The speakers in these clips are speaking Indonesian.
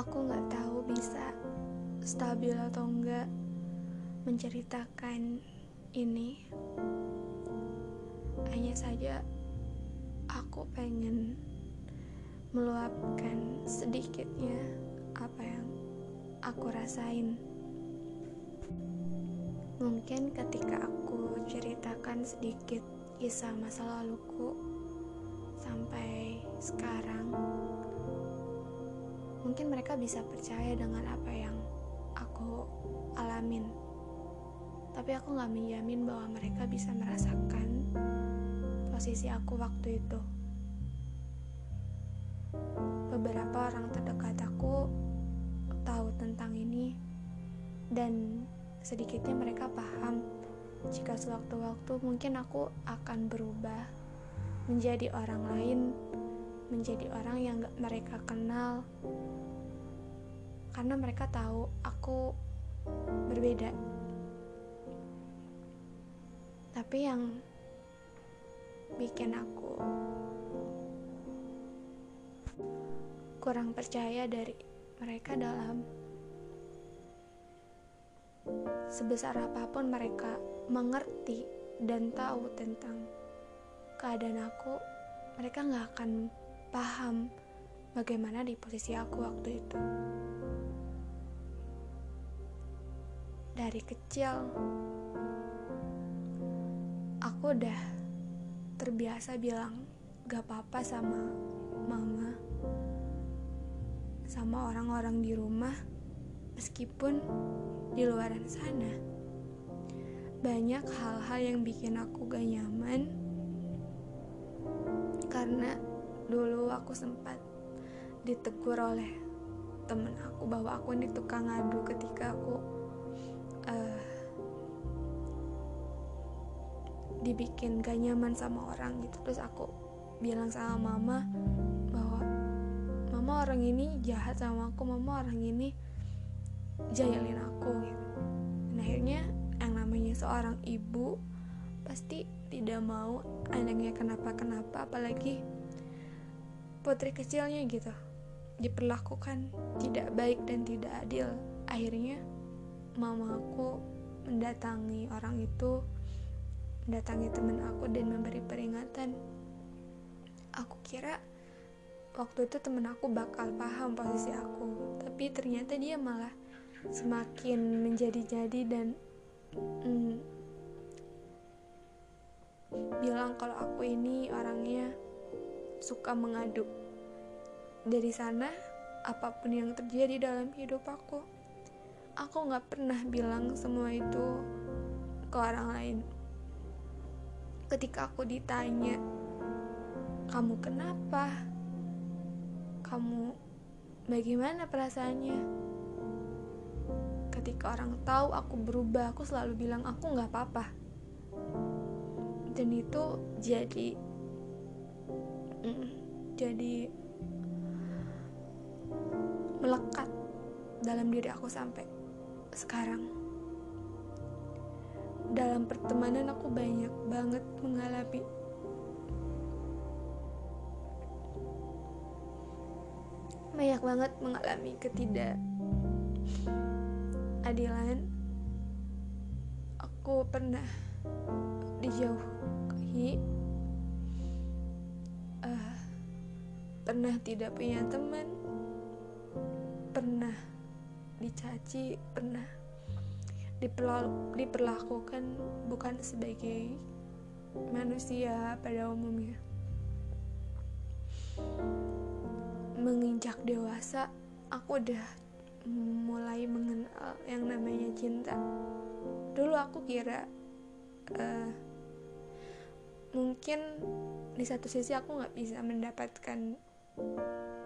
Aku nggak tahu bisa stabil atau enggak menceritakan ini. Hanya saja aku pengen meluapkan sedikitnya apa yang aku rasain. Mungkin ketika aku ceritakan sedikit kisah masa laluku sampai sekarang, mungkin mereka bisa percaya dengan apa yang aku alamin. Tapi aku gak menjamin bahwa mereka bisa merasakan posisi aku waktu itu. Beberapa orang terdekat aku tahu tentang ini dan sedikitnya mereka paham jika sewaktu-waktu mungkin aku akan berubah menjadi orang lain, menjadi orang yang gak mereka kenal, karena mereka tahu aku berbeda. Tapi yang bikin aku kurang percaya dari mereka dalam sebesar apa pun mereka mengerti dan tahu tentang keadaan aku, mereka nggak akan paham bagaimana di posisi aku waktu itu. Dari kecil, aku udah terbiasa bilang gak apa-apa sama mama sama orang-orang di rumah meskipun di luar sana banyak hal-hal yang bikin aku gak nyaman karena dulu aku sempat ditegur oleh temen aku bahwa aku ini tukang ngadu ketika aku uh, dibikin gak nyaman sama orang gitu. Terus aku bilang sama mama bahwa mama orang ini jahat sama aku mama orang ini jahilin aku gitu. Dan akhirnya yang namanya seorang ibu pasti tidak mau anaknya kenapa-kenapa apalagi putri kecilnya gitu. Diperlakukan tidak baik dan tidak adil. Akhirnya mama aku mendatangi orang itu mendatangi teman aku dan memberi peringatan. Aku kira waktu itu temen aku bakal paham posisi aku tapi ternyata dia malah semakin menjadi-jadi dan mm, bilang kalau aku ini orangnya suka mengadu. Dari sana apa pun yang terjadi dalam hidup aku aku nggak pernah bilang semua itu ke orang lain. Ketika aku ditanya kamu kenapa? Kamu bagaimana perasaannya? Ketika orang tahu aku berubah aku selalu bilang aku nggak apa-apa. Dan itu jadi jadi melekat dalam diri aku sampai sekarang. Dalam pertemanan aku banyak banget mengalami banyak banget mengalami ketidakadilan. Aku pernah dijauhi pernah tidak punya teman? Pernah dicaci pernah diperlakukan bukan sebagai manusia pada umumnya. Menginjak dewasa aku udah mulai mengenal yang namanya cinta. Dulu aku kira uh, mungkin di satu sisi aku nggak bisa mendapatkan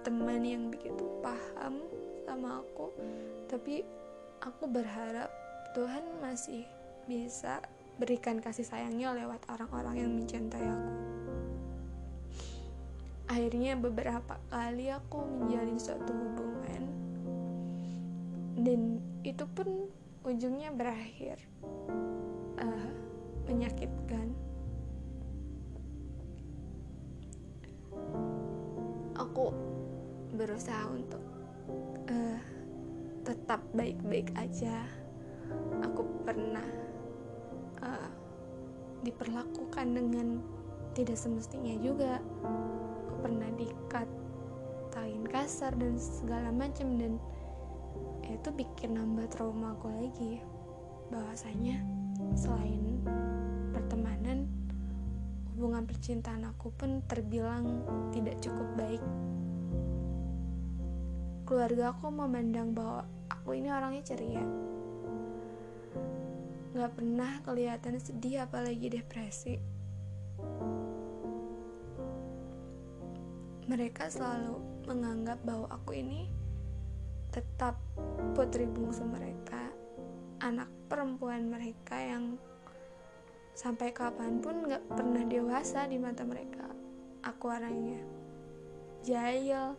teman yang begitu paham sama aku tapi aku berharap Tuhan masih bisa berikan kasih sayangnya lewat orang-orang yang mencintai aku. Akhirnya beberapa kali aku menjalin suatu hubungan dan itu pun ujungnya berakhir uh, menyakitkan aku berusaha untuk uh, tetap baik-baik aja. Aku pernah uh, diperlakukan dengan tidak semestinya juga. Aku pernah dikatain kasar dan segala macam dan itu bikin nambah trauma aku lagi bahwasanya selain hubungan percintaan aku pun terbilang tidak cukup baik. Keluarga aku memandang bahwa aku ini orangnya ceria. Gak pernah kelihatan sedih apalagi depresi. Mereka selalu menganggap bahwa aku ini tetap putri bungsu mereka anak perempuan mereka yang sampai kapan pun gak pernah dewasa di mata mereka. Aku orangnya jahil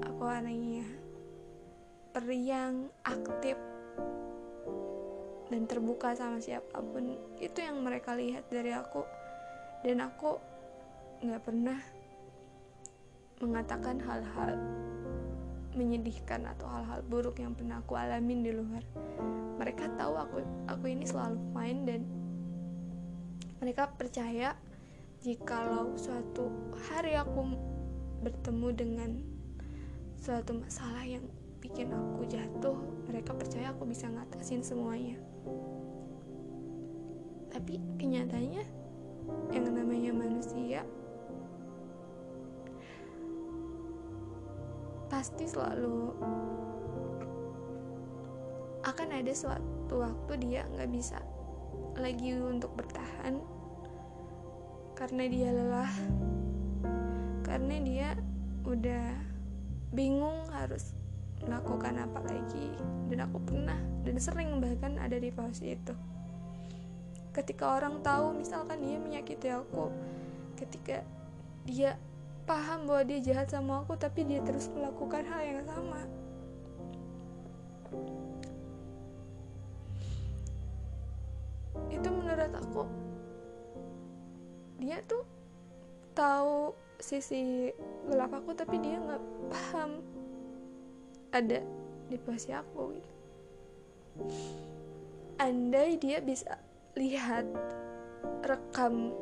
aku orangnya periang aktif dan terbuka sama siapa pun. Itu yang mereka lihat dari aku. Dan aku nggak pernah mengatakan hal-hal menyedihkan atau hal-hal buruk yang pernah aku alamin di luar. Mereka tahu aku aku ini selalu main dan mereka percaya jikalau suatu hari aku bertemu dengan suatu masalah yang bikin aku jatuh mereka percaya aku bisa ngatasin semuanya. Tapi kenyataannya yang namanya manusia pasti selalu akan ada suatu waktu dia nggak bisa lagi untuk bertahan karena dia lelah karena dia udah bingung harus melakukan apa lagi. Dan aku pernah dan sering bahkan ada di posisi itu. Ketika orang tahu misalkan dia menyakiti aku ketika dia paham bahwa dia jahat sama aku tapi dia terus melakukan hal yang sama aku dia tuh tahu sisi gelap aku tapi dia nggak paham ada di posisi aku gitu. Andai dia bisa lihat rekam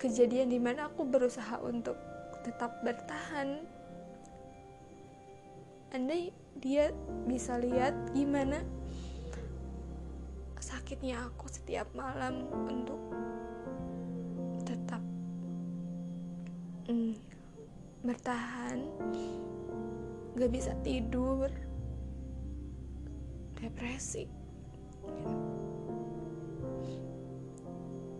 kejadian di mana aku berusaha untuk tetap bertahan andai dia bisa lihat gimana sakitnya aku setiap malam untuk tetap mm, bertahan gak bisa tidur depresi.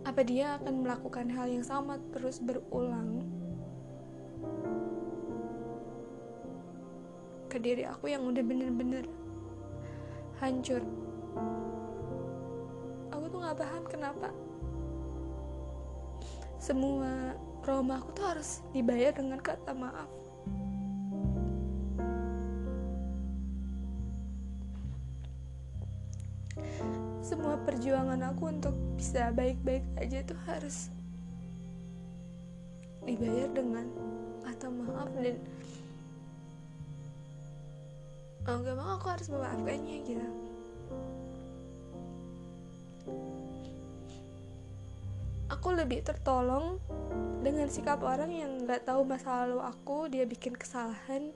Apa dia akan melakukan hal yang sama terus berulang ke diri aku yang udah bener-bener hancur aku tuh gak paham kenapa. Semua trauma aku tuh harus dibayar dengan kata maaf. Semua perjuangan aku untuk bisa baik-baik aja tuh harus dibayar dengan kata maaf dan mau gak mau aku harus memaafkannya gitu aku lebih tertolong dengan sikap orang yang nggak tahu masa lalu aku dia bikin kesalahan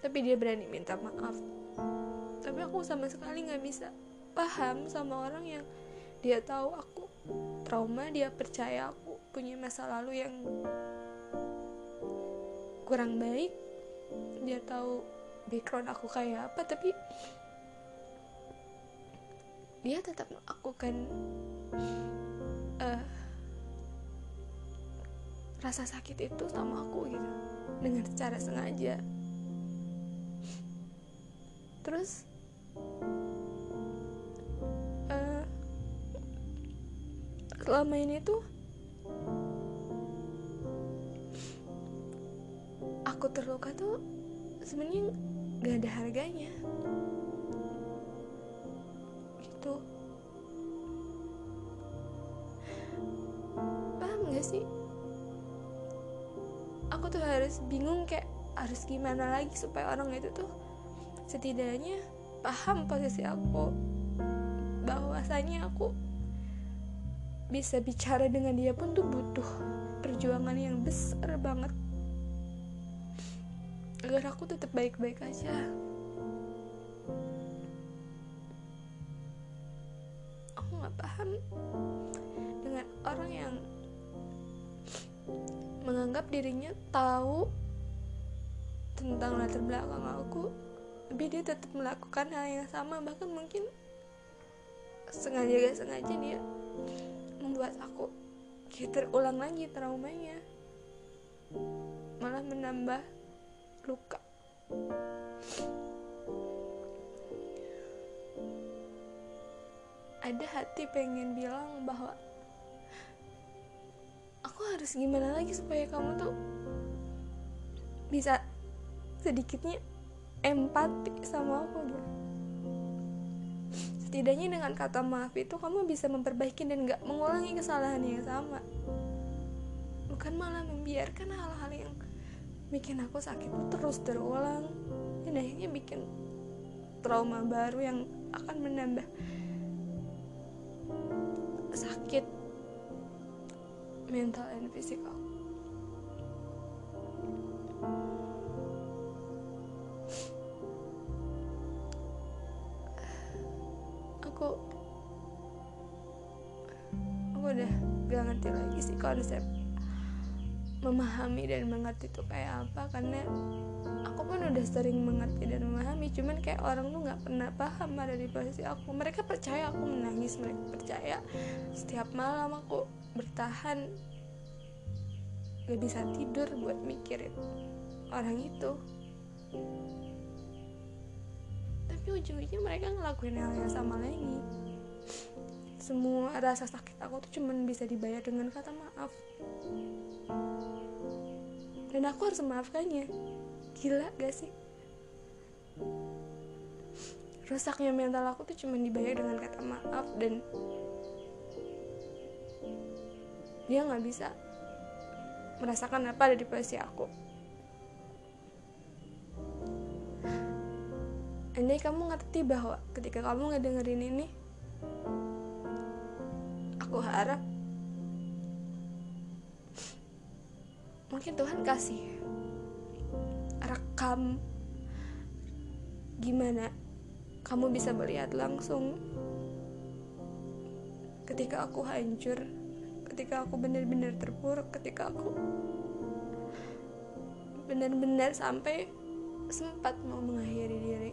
tapi dia berani minta maaf. Tapi aku sama sekali nggak bisa paham sama orang yang dia tahu aku. Trauma dia percaya aku punya masa lalu yang kurang baik. Dia tahu background aku kayak apa tapi dia tetap melakukan uh, rasa sakit itu sama aku gitu dengan secara sengaja. Terus selama ini tuh aku terluka tuh sebenarnya gak ada harganya harus bingung kayak harus gimana lagi supaya orang itu tuh setidaknya paham posisi aku bahwasanya aku bisa bicara dengan dia pun tuh butuh perjuangan yang besar banget. Agar aku tetap baik-baik aja dia tetap melakukan hal yang sama bahkan mungkin sengaja gak sengaja dia membuat aku kayak terulang lagi traumanya. Malah menambah luka. Ada hati pengen bilang bahwa aku harus gimana lagi supaya kamu tuh bisa sedikitnya empati sama aku gitu setidaknya dengan kata maaf itu kamu bisa memperbaiki dan gak mengulangi kesalahan yang sama. Bukan malah membiarkan hal-hal yang bikin aku sakit terus terulang. Dan akhirnya bikin trauma baru yang akan menambah sakit mental dan fisikal aku aku udah gak ngerti lagi sih konsep memahami dan mengerti itu kayak apa karena aku pun udah sering mengerti dan memahami cuman kayak orang tuh nggak pernah paham ada di posisi aku. Mereka percaya aku menangis mereka percaya setiap malam aku bertahan gak bisa tidur buat mikirin orang itu ujung-ujungnya mereka ngelakuin hal yang sama lagi. Semua rasa sakit aku tuh cuman bisa dibayar dengan kata maaf. Dan aku harus memaafkannya. Gila gak sih? Rusaknya mental aku tuh cuma dibayar dengan kata maaf dan dia nggak bisa merasakan apa ada di posisi aku andai kamu ngerti bahwa ketika kamu ngedengerin ini aku harap mungkin Tuhan kasih rekam gimana kamu bisa melihat langsung ketika aku hancur ketika aku benar-benar terpuruk ketika aku benar-benar sampai sempat mau mengakhiri diri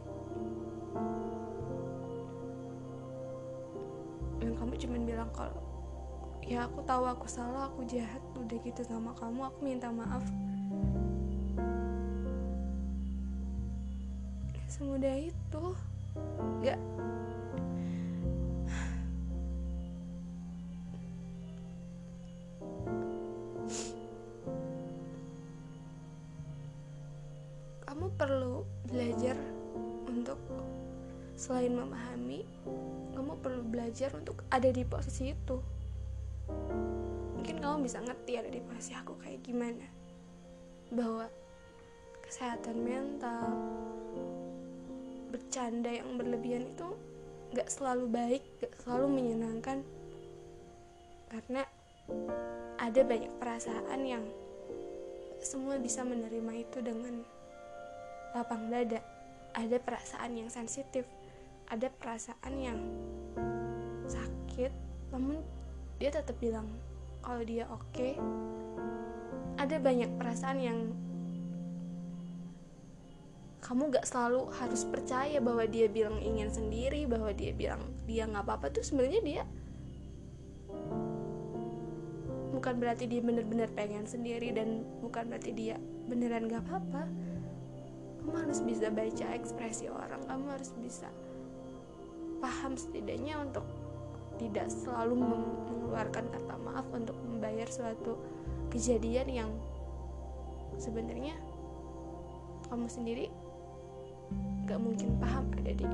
dan kamu cuma bilang kalau ya aku tahu aku salah aku jahat udah gitu sama kamu aku minta maaf. Semudah itu. Gak kamu perlu belajar untuk selain memahami kamu perlu belajar untuk ada di posisi itu. Mungkin kamu bisa ngerti ada di posisi aku kayak gimana. Bahwa kesehatan mental bercanda yang berlebihan itu gak selalu baik gak selalu menyenangkan. Karena ada banyak perasaan yang semua bisa menerima itu dengan lapang dada ada perasaan yang sensitif ada perasaan yang sakit namun dia tetap bilang kalau dia oke okay. ada banyak perasaan yang kamu gak selalu harus percaya bahwa dia bilang ingin sendiri bahwa dia bilang dia nggak apa-apa tuh sebenarnya dia bukan berarti dia bener-bener pengen sendiri dan bukan berarti dia beneran gak apa-apa kamu harus bisa baca ekspresi orang kamu harus bisa paham setidaknya untuk tidak selalu mengeluarkan kata maaf untuk membayar suatu kejadian yang sebenarnya kamu sendiri gak mungkin paham ada di